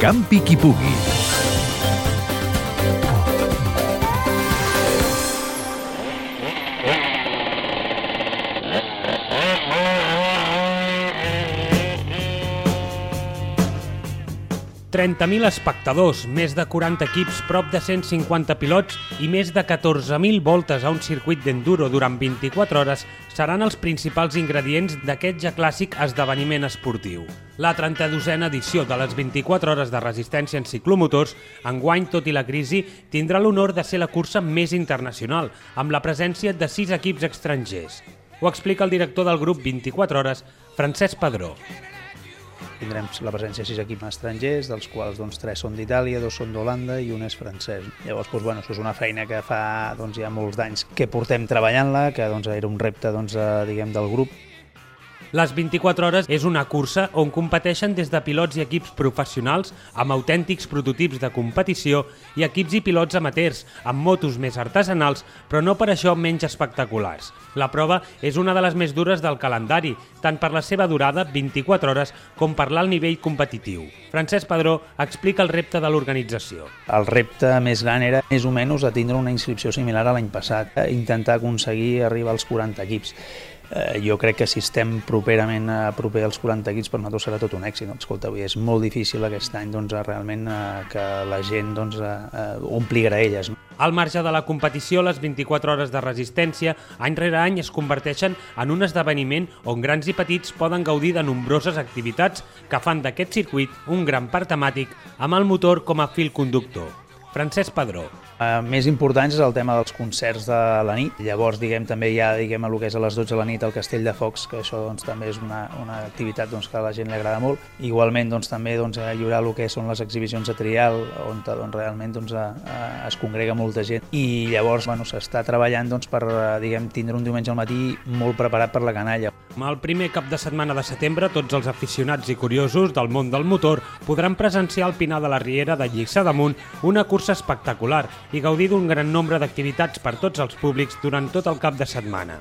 Campi Kipugi. ...30.000 espectadors, més de 40 equips, prop de 150 pilots i més de 14.000 voltes a un circuit d'enduro durant 24 hores seran els principals ingredients d'aquest ja clàssic esdeveniment esportiu. La 32a edició de les 24 hores de resistència en ciclomotors, enguany, tot i la crisi, tindrà l'honor de ser la cursa més internacional, amb la presència de sis equips estrangers. Ho explica el director del grup 24 hores, Francesc Padró. Tindrem la presència de sis equips estrangers, dels quals doncs, tres són d'Itàlia, dos són d'Holanda i un és francès. Llavors, doncs, bueno, això és una feina que fa doncs, ja molts d'anys que portem treballant-la, que doncs, era un repte doncs, eh, diguem, del grup les 24 hores és una cursa on competeixen des de pilots i equips professionals amb autèntics prototips de competició i equips i pilots amateurs amb motos més artesanals, però no per això menys espectaculars. La prova és una de les més dures del calendari, tant per la seva durada, 24 hores, com per l'alt nivell competitiu. Francesc Padró explica el repte de l'organització. El repte més gran era més o menys a tindre una inscripció similar a l'any passat, intentar aconseguir arribar als 40 equips eh, jo crec que si estem properament a proper als 40 equips per nosaltres serà tot un èxit. Escolta, és molt difícil aquest any doncs, realment eh, que la gent doncs, eh, eh, ompli graelles. No? Al marge de la competició, les 24 hores de resistència, any rere any es converteixen en un esdeveniment on grans i petits poden gaudir de nombroses activitats que fan d'aquest circuit un gran parc temàtic amb el motor com a fil conductor. Francesc Padró. Uh, més importants és el tema dels concerts de la nit. Llavors, diguem, també hi ha, diguem, el que és a les 12 de la nit el Castell de Focs, que això doncs, també és una, una activitat doncs, que a la gent li agrada molt. Igualment, doncs, també doncs, hi haurà el que són les exhibicions de trial, on doncs, realment doncs, a, a, es congrega molta gent. I llavors bueno, s'està treballant doncs, per diguem, tindre un diumenge al matí molt preparat per la canalla. El primer cap de setmana de setembre, tots els aficionats i curiosos del món del motor podran presenciar al Pinar de la Riera de Lliçà damunt una cursa espectacular i gaudir d'un gran nombre d'activitats per tots els públics durant tot el cap de setmana.